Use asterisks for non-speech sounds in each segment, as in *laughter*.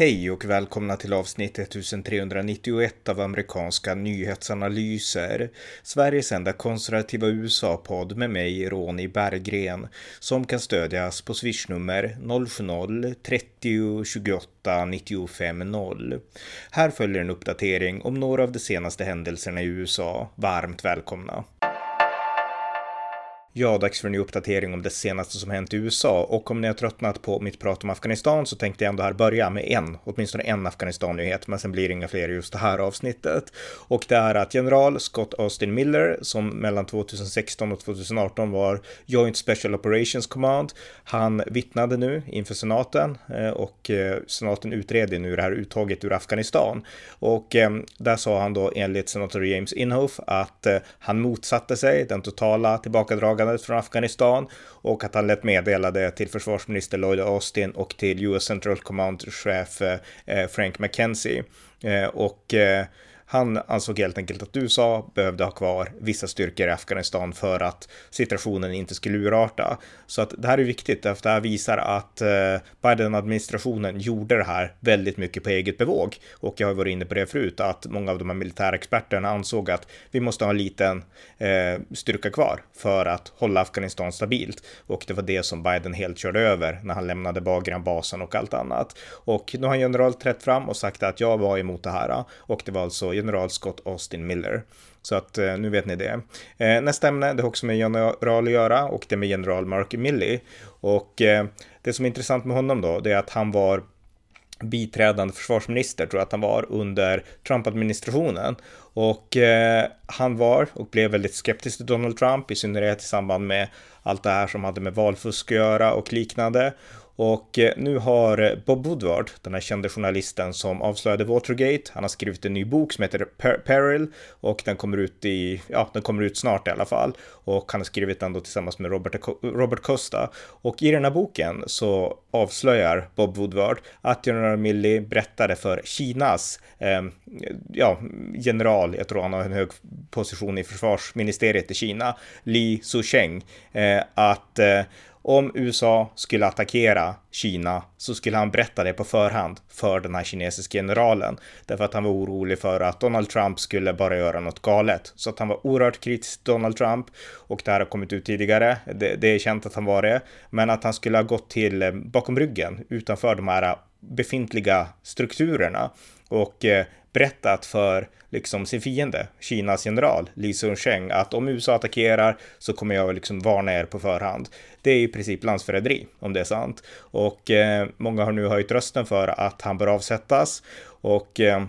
Hej och välkomna till avsnitt 1391 av amerikanska nyhetsanalyser. Sveriges enda konservativa USA-podd med mig, Ronny Berggren, som kan stödjas på swishnummer 070-30 28 95 0. Här följer en uppdatering om några av de senaste händelserna i USA. Varmt välkomna! Ja, dags för en ny uppdatering om det senaste som hänt i USA och om ni har tröttnat på mitt prat om Afghanistan så tänkte jag ändå här börja med en, åtminstone en Afghanistan-nyhet, men sen blir det inga fler i just det här avsnittet. Och det är att general Scott Austin Miller, som mellan 2016 och 2018 var Joint Special Operations Command, han vittnade nu inför senaten eh, och eh, senaten utreder nu det här uttaget ur Afghanistan. Och eh, där sa han då enligt senator James Inhofe att han motsatte sig den totala tillbakadragandet tillbakadragandet från Afghanistan och att han lät meddela det till försvarsminister Lloyd Austin och till US Central Command-chef eh, Frank McKenzie. Eh, och eh, han ansåg helt enkelt att USA behövde ha kvar vissa styrkor i Afghanistan för att situationen inte skulle urarta. Så att det här är viktigt, för det här visar att eh, Biden-administrationen gjorde det här väldigt mycket på eget bevåg. Och jag har varit inne på det förut, att många av de här militärexperterna ansåg att vi måste ha en liten eh, styrka kvar för att hålla Afghanistan stabilt. Och det var det som Biden helt körde över när han lämnade Bagram-basen och allt annat. Och nu har general trätt fram och sagt att jag var emot det här och det var alltså general Scott Austin Miller. Så att eh, nu vet ni det. Eh, nästa ämne, det har också med general att göra och det är med general Mark Milley. Och eh, det som är intressant med honom då, det är att han var biträdande försvarsminister, tror jag att han var, under Trump-administrationen. Och eh, han var och blev väldigt skeptisk till Donald Trump, i synnerhet i samband med allt det här som hade med valfusk att göra och liknande. Och eh, nu har Bob Woodward, den här kände journalisten som avslöjade Watergate, han har skrivit en ny bok som heter per Peril och den kommer ut i, ja, den kommer ut snart i alla fall. Och han har skrivit den då tillsammans med Robert, Robert Costa. Och i den här boken så avslöjar Bob Woodward att general Milley berättade för Kinas eh, ja, general, jag tror han har en hög position i försvarsministeriet i Kina, Li Sucheng, eh, att eh, om USA skulle attackera Kina så skulle han berätta det på förhand för den här kinesiska generalen. Därför att han var orolig för att Donald Trump skulle bara göra något galet. Så att han var oerhört kritisk till Donald Trump och det här har kommit ut tidigare. Det, det är känt att han var det. Men att han skulle ha gått till eh, bakom ryggen utanför de här eh, befintliga strukturerna och eh, berättat för liksom sin fiende, Kinas general Li Sun-Cheng, att om USA attackerar så kommer jag liksom varna er på förhand. Det är i princip landsförräderi, om det är sant. Och eh, många har nu höjt rösten för att han bör avsättas. Och eh,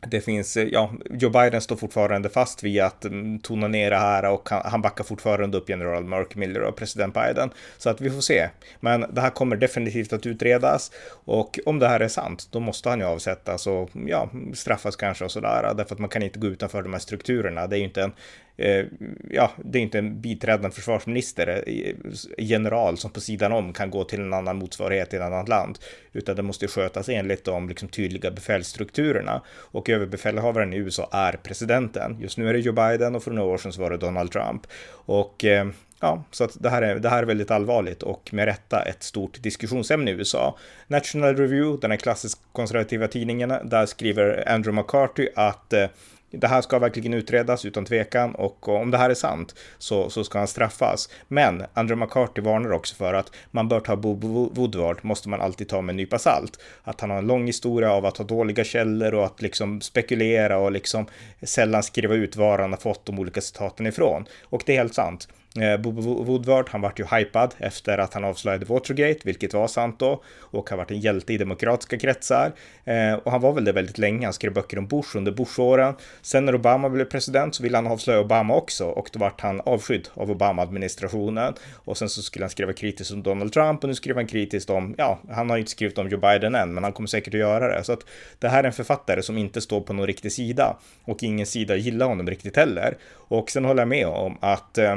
det finns, eh, ja, Joe Biden står fortfarande fast vid att mm, tona ner det här och han, backar fortfarande upp general Mark Miller och president Biden. Så att vi får se. Men det här kommer definitivt att utredas och om det här är sant, då måste han ju avsättas och ja, straffas kanske och sådär. Därför att man kan inte gå utanför de här strukturerna. Det är ju inte en Eh, ja, det är inte en biträdande försvarsminister, eh, general som på sidan om kan gå till en annan motsvarighet i ett annat land, utan det måste skötas enligt de liksom, tydliga befälsstrukturerna. Och överbefälhavaren i USA är presidenten. Just nu är det Joe Biden och för några år sedan så var det Donald Trump. Och eh, Ja, så att det här, är, det här är väldigt allvarligt och med rätta ett stort diskussionsämne i USA. National Review, den här klassiskt konservativa tidningen, där skriver Andrew McCarthy att eh, det här ska verkligen utredas utan tvekan och om det här är sant så, så ska han straffas. Men Andrew McCarthy varnar också för att man bör ta Bob Woodward, måste man alltid ta med en nypa salt. Att han har en lång historia av att ha dåliga källor och att liksom spekulera och liksom sällan skriva ut var han har fått de olika citaten ifrån. Och det är helt sant. Eh, Bob Woodward, han vart ju hypad efter att han avslöjade Watergate, vilket var sant då, och han vart en hjälte i demokratiska kretsar. Eh, och han var väl det väldigt länge, han skrev böcker om Bush under Bush-åren. Sen när Obama blev president så ville han avslöja Obama också och då vart han avskydd av Obama-administrationen. Och sen så skulle han skriva kritiskt om Donald Trump och nu skriver han kritiskt om, ja, han har ju inte skrivit om Joe Biden än, men han kommer säkert att göra det. Så att det här är en författare som inte står på någon riktig sida och ingen sida gillar honom riktigt heller. Och sen håller jag med om att eh,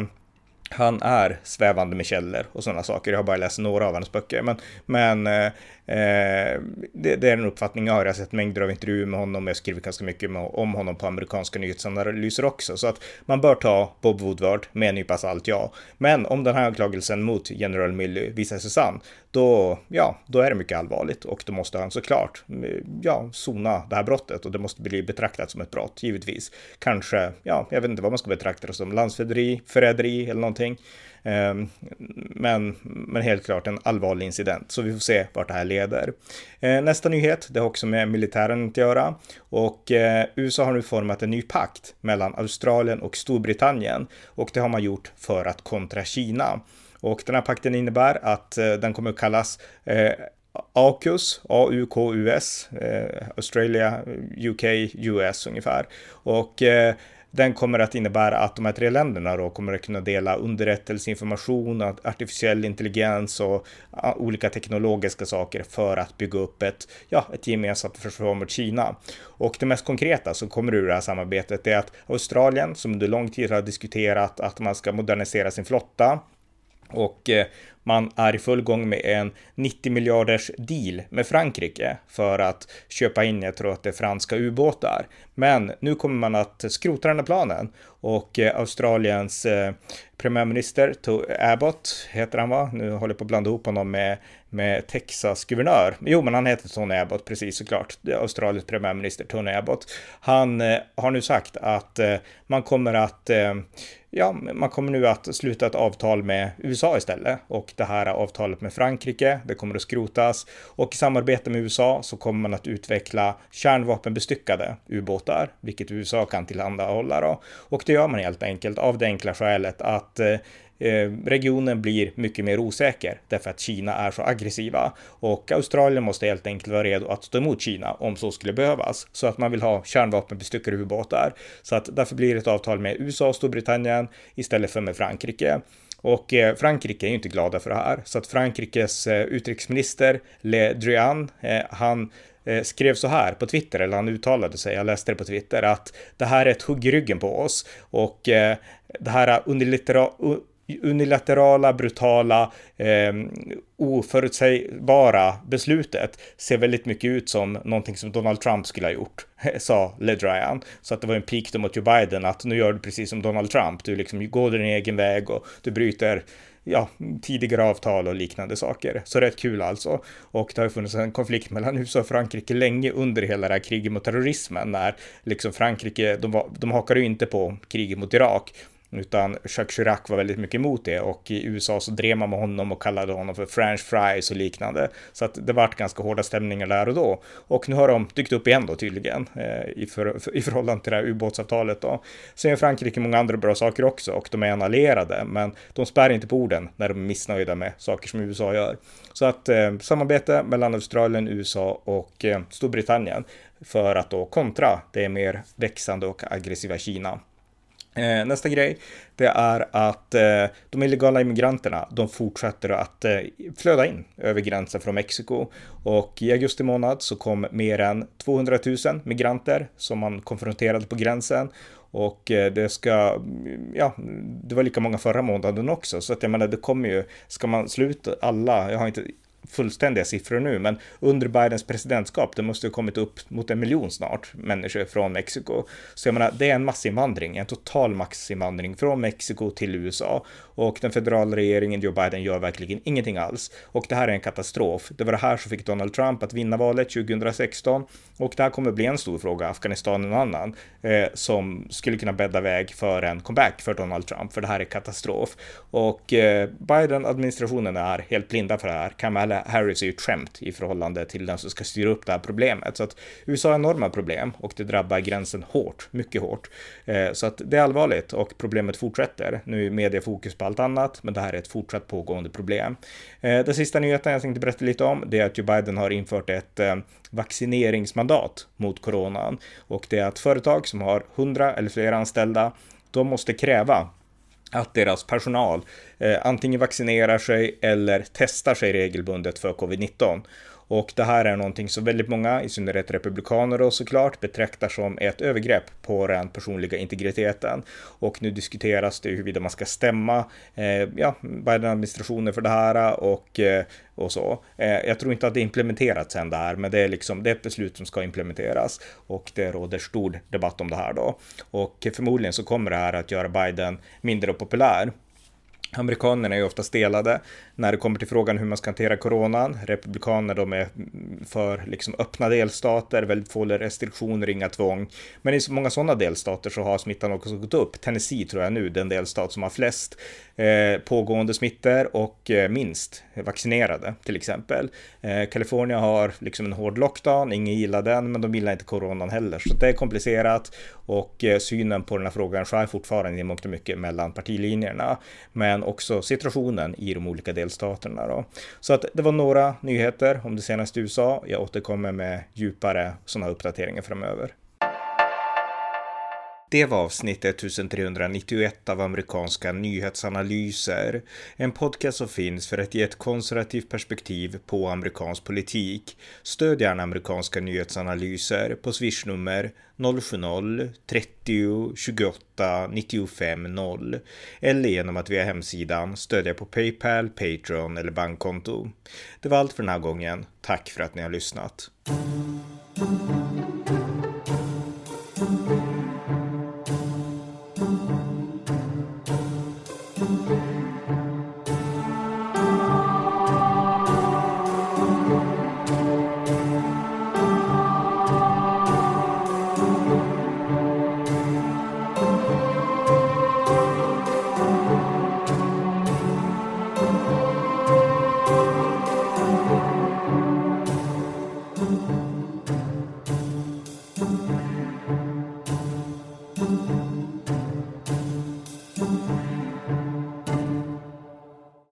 han är svävande med källor och sådana saker. Jag har bara läst några av hans böcker, men, men eh, eh, det, det, är en uppfattning jag har. Jag har sett mängder av intervjuer med honom. Jag skriver ganska mycket med, om honom på amerikanska nyhetsanalyser också. Så att man bör ta Bob Woodward med en nypa salt, ja. Men om den här anklagelsen mot General Milley visar sig sann, då, ja, då är det mycket allvarligt och då måste han såklart, eh, ja, sona det här brottet och det måste bli betraktat som ett brott, givetvis. Kanske, ja, jag vet inte vad man ska betrakta det som, landsförräderi, förräderi eller någonting någonting. Ehm, men, men helt klart en allvarlig incident, så vi får se vart det här leder. Ehm, nästa nyhet, det har också med militären att göra och eh, USA har nu format en ny pakt mellan Australien och Storbritannien och det har man gjort för att kontra Kina. Och den här pakten innebär att eh, den kommer att kallas eh, AUKUS, A-U-K-U-S, Australia, UK, US ungefär. Och den kommer att innebära att de här tre länderna då kommer att kunna dela underrättelseinformation, artificiell intelligens och olika teknologiska saker för att bygga upp ett, ja, ett gemensamt försvar mot Kina. Och det mest konkreta som kommer ur det här samarbetet är att Australien, som under lång tid har diskuterat att man ska modernisera sin flotta, och eh, man är i full gång med en 90 miljarders deal med Frankrike för att köpa in, jag tror att det är franska ubåtar. Men nu kommer man att skrota den här planen och eh, Australiens eh, premiärminister Abbott heter han va? Nu håller jag på att blanda ihop honom med, med Texas guvernör. Jo, men han heter Tony Abbott, precis såklart. Australiens premiärminister Tony Abbott. Han eh, har nu sagt att eh, man kommer att eh, ja, man kommer nu att sluta ett avtal med USA istället och det här avtalet med Frankrike, det kommer att skrotas och i samarbete med USA så kommer man att utveckla kärnvapenbestyckade ubåtar, vilket USA kan tillhandahålla då. Och det gör man helt enkelt av det enkla skälet att att eh, eh, regionen blir mycket mer osäker därför att Kina är så aggressiva och Australien måste helt enkelt vara redo att stå emot Kina om så skulle behövas. Så att man vill ha kärnvapenbestyckade ubåtar. Så att därför blir det ett avtal med USA och Storbritannien istället för med Frankrike. Och eh, Frankrike är ju inte glada för det här, så att Frankrikes utrikesminister Le Drian, han Eh, skrev så här på Twitter, eller han uttalade sig, jag läste det på Twitter, att det här är ett hugg i ryggen på oss och eh, det här unilaterala, brutala, eh, oförutsägbara beslutet ser väldigt mycket ut som någonting som Donald Trump skulle ha gjort, *laughs* sa Ledryan. Så att det var en pik mot Joe Biden att nu gör du precis som Donald Trump, du liksom går din egen väg och du bryter ja, tidigare avtal och liknande saker. Så rätt kul alltså. Och det har funnits en konflikt mellan USA och Frankrike länge under hela det här kriget mot terrorismen när liksom Frankrike, de, var, de hakade ju inte på kriget mot Irak utan Jacques Chirac var väldigt mycket emot det och i USA så drev man med honom och kallade honom för French fries och liknande. Så att det vart ganska hårda stämningar där och då. Och nu har de dykt upp igen då tydligen eh, i, för, *laughs* i förhållande till det här ubåtsavtalet då. Sen gör Frankrike många andra bra saker också och de är en allierade, men de spär inte på orden när de är missnöjda med saker som USA gör. Så att eh, samarbete mellan Australien, USA och eh, Storbritannien för att då kontra det mer växande och aggressiva Kina. Eh, nästa grej, det är att eh, de illegala immigranterna, de fortsätter att eh, flöda in över gränsen från Mexiko. Och i augusti månad så kom mer än 200 000 migranter som man konfronterade på gränsen. Och eh, det ska, ja, det var lika många förra månaden också, så att jag menar, det kommer ju, ska man sluta alla, jag har inte fullständiga siffror nu, men under Bidens presidentskap, det måste ha kommit upp mot en miljon snart människor från Mexiko. Så jag menar, det är en massinvandring, en total massinvandring från Mexiko till USA och den federala regeringen, Joe Biden, gör verkligen ingenting alls. Och det här är en katastrof. Det var det här som fick Donald Trump att vinna valet 2016 och det här kommer bli en stor fråga, Afghanistan en annan, eh, som skulle kunna bädda väg för en comeback för Donald Trump, för det här är katastrof. Och eh, Biden-administrationen är helt blinda för det här. Kamala Harris är ju ett skämt i förhållande till den som ska styra upp det här problemet. Så att USA har enorma problem och det drabbar gränsen hårt, mycket hårt. Eh, så att det är allvarligt och problemet fortsätter. Nu är media fokus på allt annat, men det här är ett fortsatt pågående problem. Eh, den sista nyheten jag tänkte berätta lite om, det är att Joe Biden har infört ett eh, vaccineringsmandat mot coronan och det är att företag som har 100 eller fler anställda, de måste kräva att deras personal eh, antingen vaccinerar sig eller testar sig regelbundet för covid-19. Och det här är någonting som väldigt många, i synnerhet republikaner då såklart, betraktar som ett övergrepp på den personliga integriteten. Och nu diskuteras det huruvida man ska stämma eh, ja, Biden-administrationen för det här och, eh, och så. Eh, jag tror inte att det är implementerat sen det här, men det är liksom det är ett beslut som ska implementeras och det råder stor debatt om det här då. Och förmodligen så kommer det här att göra Biden mindre populär. Amerikanerna är ju ofta delade när det kommer till frågan hur man ska hantera coronan. Republikaner de är för liksom öppna delstater, väldigt få restriktioner, inga tvång. Men i många sådana delstater så har smittan också gått upp. Tennessee tror jag nu, den delstat som har flest eh, pågående smittor och eh, minst vaccinerade till exempel. Eh, Kalifornien har liksom en hård lockdown, ingen gillar den, men de gillar inte coronan heller. Så det är komplicerat och eh, synen på den här frågan skär fortfarande i mångt och mycket mellan partilinjerna. Men men också situationen i de olika delstaterna delstaterna. Då. Så att det var några nyheter om det senaste USA. Jag återkommer med djupare sådana uppdateringar framöver. Det var avsnitt 1391 av amerikanska nyhetsanalyser. En podcast som finns för att ge ett konservativt perspektiv på amerikansk politik. Stöd gärna amerikanska nyhetsanalyser på swishnummer 070-30 28 95 0 eller genom att via hemsidan stödja på Paypal, Patreon eller bankkonto. Det var allt för den här gången. Tack för att ni har lyssnat.